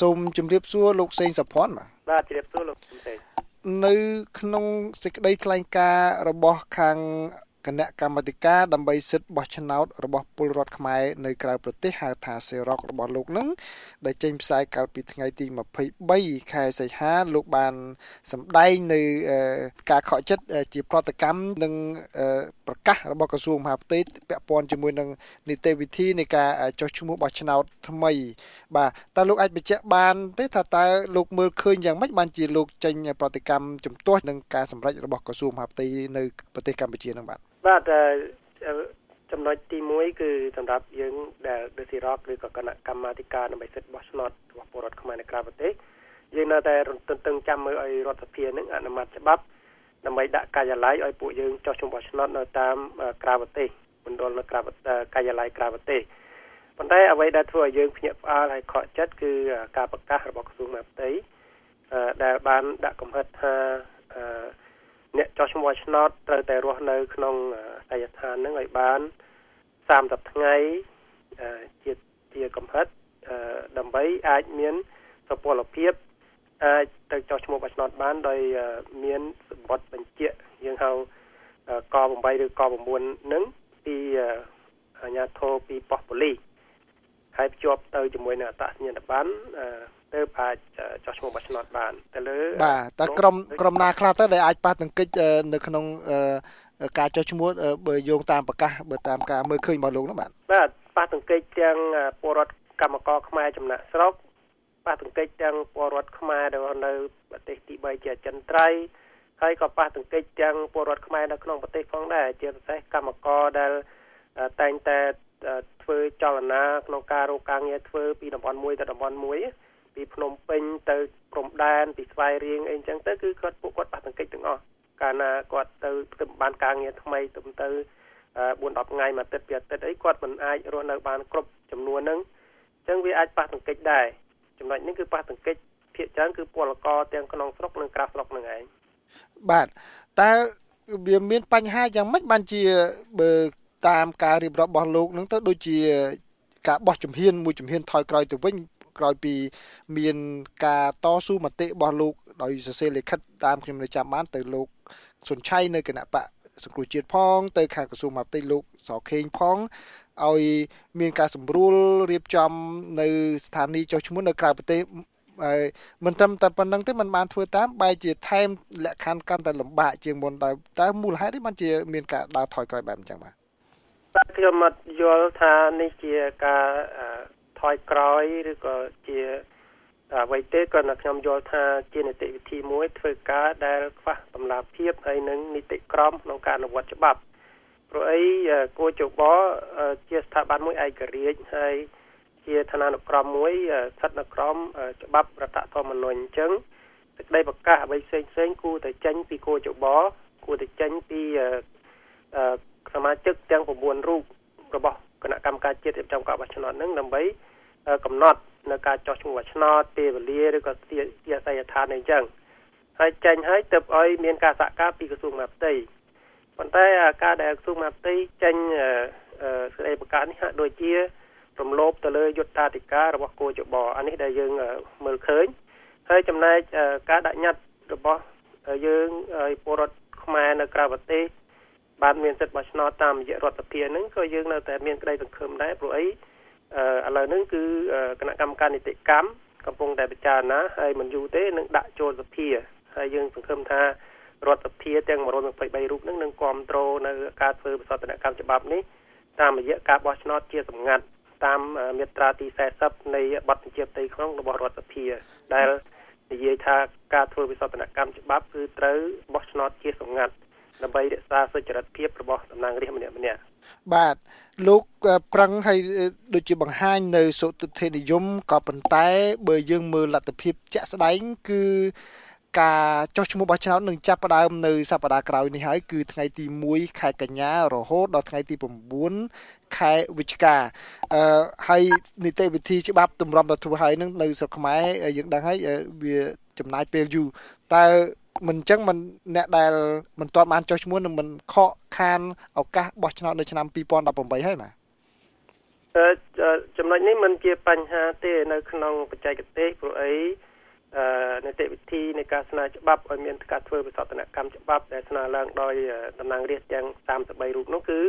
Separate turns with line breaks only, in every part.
សូមជម្រាបសួរលោកសេងសុភ័ណ្ឌបាទ
បាទជម្រាបសួរលោកសេង
នៅក្នុងសេចក្តីថ្លែងការណ៍របស់ខាង គណៈកម្មាធិការដើម្បីសិទ្ធិបោះឆ្នោតរបស់ពលរដ្ឋខ្មែរនៅក្រៅប្រទេសហៅថាសេរ៉ុករបស់លោកនឹងដែលចេញផ្សាយកាលពីថ្ងៃទី23ខែសីហាលោកបានសម្ដែងនៅការខកចិត្តជាប្រតិកម្មនឹងប្រកាសរបស់ក្រសួងមហាផ្ទៃពាក់ព័ន្ធជាមួយនឹងនីតិវិធីនៃការចុះឈ្មោះបោះឆ្នោតថ្មី បាទតើលោកអាចបញ្ជាក់បានទេថាតើលោកមើលឃើញយ៉ាងម៉េចបានជាលោកចេញប្រតិកម្មជំទាស់នឹងការសម្រេចរបស់ក្រសួងមហាផ្ទៃនៅប្រទេសកម្ពុជានឹងបាទ
បាទចំណុចទី1គឺសម្រាប់យើងដែលដេស៊ីរ៉កឬក៏គណៈកម្មាធិការដើម្បីសិទ្ធិបោះឆ្នោតរបស់ពលរដ្ឋខ្មែរនៅក្រៅប្រទេសយើងនៅតែទន្ទឹងចាំមើលឲ្យរដ្ឋសភានឹងអនុម័តច្បាប់ដើម្បីដាក់ការិយាល័យឲ្យពួកយើងចោះជុំបោះឆ្នោតនៅតាមក្រៅប្រទេសមណ្ឌលនៅក្រៅការិយាល័យក្រៅប្រទេសប៉ុន្តែអ្វីដែលធ្វើឲ្យយើងភ្ញាក់ផ្អើលហើយខកចិត្តគឺការប្រកាសរបស់ក្រសួងមហាផ្ទៃដែលបានដាក់កំហិតថាអ្នកចោះឈ្មោះឆ្នោតត្រូវតែរស់នៅ ក្នុងអាសយដ្ឋានហ្នឹងឲ្យបាន30ថ្ងៃជាជាកំហិតដើម្បីអាចមានសុពលភាពអាចទៅចោះឈ្មោះបោះឆ្នោតបានដោយមានសម្បត្តិបញ្ជាក់យើងហៅក8ឬក9នឹងពីអាជ្ញាធរពីប៉ុស្តិ៍ប៉ូលីសហើយភ្ជាប់ទៅជាមួយនឹងអត្តសញ្ញាណប័ណ្ណ ទៅអាចចោះឈ្មោះបោះឆ្នោតបានទៅលើ
បាទតើក្រុមក្រុមណាខ្លះទៅដែលអាចប៉ះទង្គិចនៅក្នុងការចោះឈ្មោះបើយោងតាមប្រកាសបើតាមការមើលឃើញរបស់លោកនោះបាទ
បាទប៉ះទង្គិចទាំងពលរដ្ឋកម្មករខ្មែរចំណាក់ស្រុកប៉ះទង្គិចទាំងពលរដ្ឋខ្មែរដែលនៅប្រទេសទី3ជាចិនត្រៃហើយក៏ប៉ះទង្គិចទាំងពលរដ្ឋខ្មែរនៅក្នុងប្រទេសផងដែរជាពិសេសកម្មករដែលតែងតែធ្វើចលនាក្នុងការរកការងារធ្វើពីតំបន់មួយទៅតំបន់មួយ ពីភ្នំពេញទៅព្រំដែនពីស្វាយរៀងអីចឹងទៅគឺគាត់ពួកគាត់ប៉ះទង្គិចទាំងអស់កាលណាគាត់ទៅទៅបានការងារថ្មីទៅទៅ4 10ថ្ងៃមួយអាទិត្យពីអាទិត្យអីគាត់មិនអាចរស់នៅបានគ្រប់ចំនួនហ្នឹងអញ្ចឹងវាអាចប៉ះទង្គិចដែរចំណុចនេះគឺប៉ះទង្គិចភាគច្រើនគឺពលករទាំងក្នុងស្រុកនិងក្រៅស្រុកហ្នឹងឯង
បាទតើវាមានបញ្ហាយ៉ាងម៉េចបានជាបើតាមការរៀបរាប់របស់លោកនឹងទៅដូចជាការបោះជំហានមួយជំហានថយក្រោយទៅវិញ ក្រោយពីមានការតស៊ូមតិរបស់លោកដោយសរសេរលិខិតតាមខ្ញុំនៅចាំបានទៅលោកសុនឆៃនៅគណៈបកសង្គ្រោះជាតិផងទៅខាងក្រសួងមហាផ្ទៃលោកសខេងផងឲ្យមានការសម្រួលរៀបចំនៅស្ថានីយ៍ចុះឈ្មោះនៅក្រៅប្រទេសហើយមិនត្រឹមតែប៉ុណ្្នឹងទេมันបានធ្វើតាមបែរជាថែមលក្ខខណ្ឌកាន់តែលំបាកជាងមុនតែតែមូលហេតុនេះបានជាមានការដើរថយក្រោយបែបអញ្ចឹងបាទ
បាទខ្ញុំអត់យល់ថានេះជាការ ថយក្រោយឬក៏ជាអ្វីទេក៏ខ្ញុំយល់ថាជានីតិវិធីមួយធ្វើការដែលខ្វះតម្លាភាពហើយនឹងនីតិក្រមក្នុងការអនុវត្តច្បាប់ព្រោះអីគួរជបជាស្ថាប័នមួយឯករាជ្យហើយជាឋានានុក្រមមួយស្ថិតនៅក្រមច្បាប់រដ្ឋធម្មនុញ្ញអញ្ចឹងសេចក្តីប្រកាសអ្វីផ្សេងផ្សេងគួរតែចេញពីគួរជបគួរតែចេញពីសមាជិកទាំង9រូបរបស់ គណៈកម្មការជាតិរៀបចំការបោះឆ្នោតនឹងដើម្បីកំណត់នៅការចោះឈ្មោះបោះឆ្នោតពេលវេលាឬក៏ទីអាស័យដ្ឋានអីចឹងហើយចេញហើយទៅឲ្យមានការសហការពីក្រសួងមហាផ្ទៃប៉ុន្តែការដែលក្រសួងមហាផ្ទៃចេញសេចក្តីប្រកាសនេះហាក់ដូចជារំលោភទៅលើយុត្តាធិការរបស់គូចបអានេះដែលយើងមើលឃើញហើយចំណែកការដាក់ញត្តិរបស់យើងឲ្យពលរដ្ឋខ្មែរនៅក្រៅប្រទេស បានមានសិទ្ធិបោះឆ្នោតតាមរយៈរដ្ឋសភាហ្នឹងក៏យើងនៅតែមានក្តីសង្ឃឹមដែរព្រោះអីឥឡូវហ្នឹងគឺគណៈកម្មការនីតិកម្មកំពុងតែពិចារណាហើយមិនយូរទេនឹងដាក់ចូលសភាហើយយើងសង្ឃឹមថារដ្ឋសភាទាំង123រូបនឹងនឹងគ្រប់គ្រងនៅការធ្វើបសតនកម្មច្បាប់នេះតាមរយៈការបោះឆ្នោតជាសម្ងាត់តាមមាត្រាទី40នៃបទបញ្ជាផ្ទៃក្នុងរបស់រដ្ឋសភាដែលនិយាយថាការធ្វើវិសោធនកម្មច្បាប់គឺត្រូវបោះឆ្នោតជាសម្ងាត់ ដើម្បីរក្សាសុចរិតភាពរបស់តំណាងរាស្ត្រម្នាក់ម្នាក់
បាទលោកប្រឹងឲ្យដូចជាបង្ហាញនៅសុទិដ្ឋិនិយមក៏ប៉ុន្តែ បើយើងមើលលទ្ធភាពជាក់ស្ដែងគឺការចុះឈ្មោះបោះឆ្នោតនឹងចាប់ផ្ដើមនៅសប្តាហ៍ក្រោយនេះហើយគឺថ្ងៃទី1ខែកញ្ញារហូតដល់ថ្ងៃទី9ខែវិច្ឆិកាអឺហើយនីតិវិធីច្បាប់ទម្រាំទៅធ្វើហើយនឹងនៅស្រុកខ្មែរយើងដឹងហើយវាចំណាយពេលយូរតើ មិនអញ្ចឹងមិនអ្នកដែលមិនទាន់បានចុះឈ្មោះនឹងមិនខកខានឱកាសបោះឆ្នោតនៅឆ្នាំ2018ហើយណា
បអឺចំណុចនេះมันជាបញ្ហាទេនៅក្នុងបច្ចេកទេសព្រោះអីអឺនីតិវិធីនៃការស្នើច្បាប់ឲ្យមានការធ្វើវិសោធនកម្មច្បាប់ដែលស្នើឡើងដោយតំណាងរាស្ត្រទាំង33រូបនោះគឺ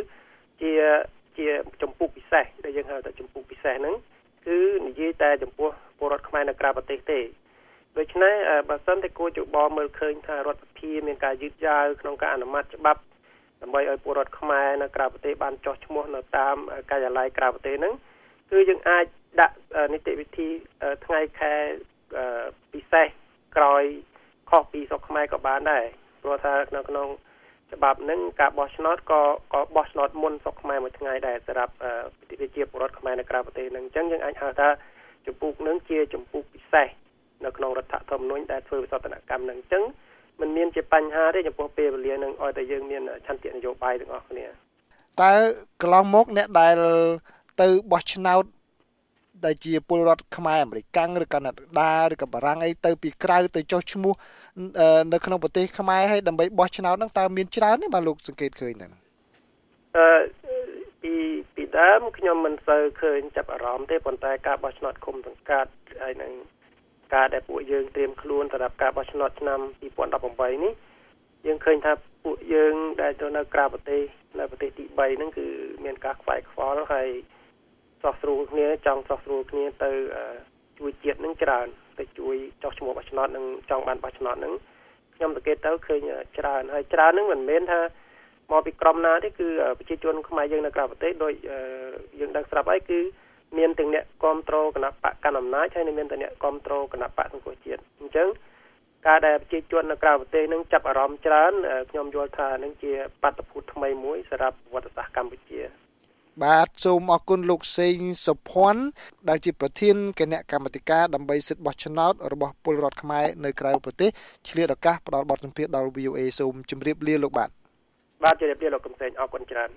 ជាជាចម្ពោះពិសេសដែលយើងហៅថាចម្ពោះពិសេសហ្នឹងគឺនិយាយតែចំពោះពលរដ្ឋខ្មែរនៅក្រៅប្រទេសទេ ដូច្នេះបើសិនតែគួរជបមើលឃើញថារដ្ឋសភាមានការយឺតយ៉ាវក្នុងការអនុម័តច្បាប់ដើម្បីឲ្យពលរដ្ឋខ្មែរនៅក្រៅប្រទេសបានចោះឈ្មោះនៅតាមការិយាល័យក្រៅប្រទេសហ្នឹងគឺយើងអាចដាក់នីតិវិធីថ្ងៃខែពិសេសក្រោយខុសពីស្រុកខ្មែរក៏បានដែរព្រោះថានៅក្នុងច្បាប់ហ្នឹងការបោះឆ្នោតក៏ក៏បោះឆ្នោតមុនស្រុកខ្មែរមួយថ្ងៃដែរសម្រាប់ប្រជាពលរដ្ឋខ្មែរនៅក្រៅប្រទេសហ្នឹងអញ្ចឹងយើងអាចហៅថាចម្ពោះហ្នឹងជាចម្ពោះពិសេស នៅក្នុងរដ្ឋធម្មនុញ្ញដែលធ្វើវិសោធនកម្មហ្នឹងអញ្ចឹងมันមានជាបញ្ហាទេចំពោះពេលវេលានឹងឲ្យតែយើងមានឆន្ទៈនយោបាយទាំងអស់គ្នា
តើកន្លងមកអ្នកដែលទៅបោះឆ្នោតដែលជាពលរដ្ឋខ្មែរអាមេរិកឬកាណាដាឬក៏បារាំងអីទៅពីក្រៅទៅចុះឈ្មោះនៅក្នុងប្រទេសខ្មែរហើយដើម្បីបោះឆ្នោតហ្នឹងតើមានច្រើនទេបាទលោកសង្កេតឃើញហ្នឹង
អឺពីពីដើមខ្ញុំមិនសូវឃើញចាប់អារម្មណ៍ទេប៉ុន្តែការបោះឆ្នោតគុំសង្កាត់ហើយនឹង ការដែលពួកយើងត្រៀមខ្លួនសម្រាប់ការបោះឆ្នោតឆ្នាំ2018នេះយើងឃើញថាពួកយើងដែលទៅនៅក្រៅប្រទេសនៅប្រទេសទី3ហ្នឹងគឺមានការខ្វាយខ្វល់ហើយស្រស់ស្រួលគ្នាចង់ស្រស់ស្រួលគ្នាទៅជួយជាតិនឹងច្រើនទៅជួយចោះឈ្មោះបោះឆ្នោតនឹងចង់បានបោះឆ្នោតនឹងខ្ញុំសង្កេតទៅឃើញច្រើនហើយច្រើននឹងមិនមែនថាមកពីក្រមណាទេគឺប្រជាជនខ្មែរយើងនៅក្រៅប្រទេសដោយយើងដឹងស្រាប់ហើយគឺ មានទាំងអ្នកគ្រប់គ្រងគណៈបកកណ្ដាលអំណាចហើយនិងមានទាំងអ្នកគ្រប់គ្រងគណៈបកសង្គមជាតិអញ្ចឹងការដែលប្រជាជននៅក្រៅប្រទេសនឹងចាប់អារម្មណ៍ច្រើនខ្ញុំយល់ថានឹងជាបាតុភូតថ្មីមួយសម្រាប់ប្រវត្តិសាស្ត្រកម្ពុជា
បាទសូមអរគុណលោកសេងសុភ័ណ្ឌដែលជាប្រធានគណៈកម្មាធិការដើម្បីសិទ្ធិបោះឆ្នោតរបស់ពលរដ្ឋខ្មែរនៅក្រៅប្រទេសឆ្លៀតឱកាសផ្ដល់បទសម្ភាសន៍ដល់ VOA សូមជម្រាបលាលោកបាទ
បាទជម្រាបលាលោកកំសែងអរគុណច្រើន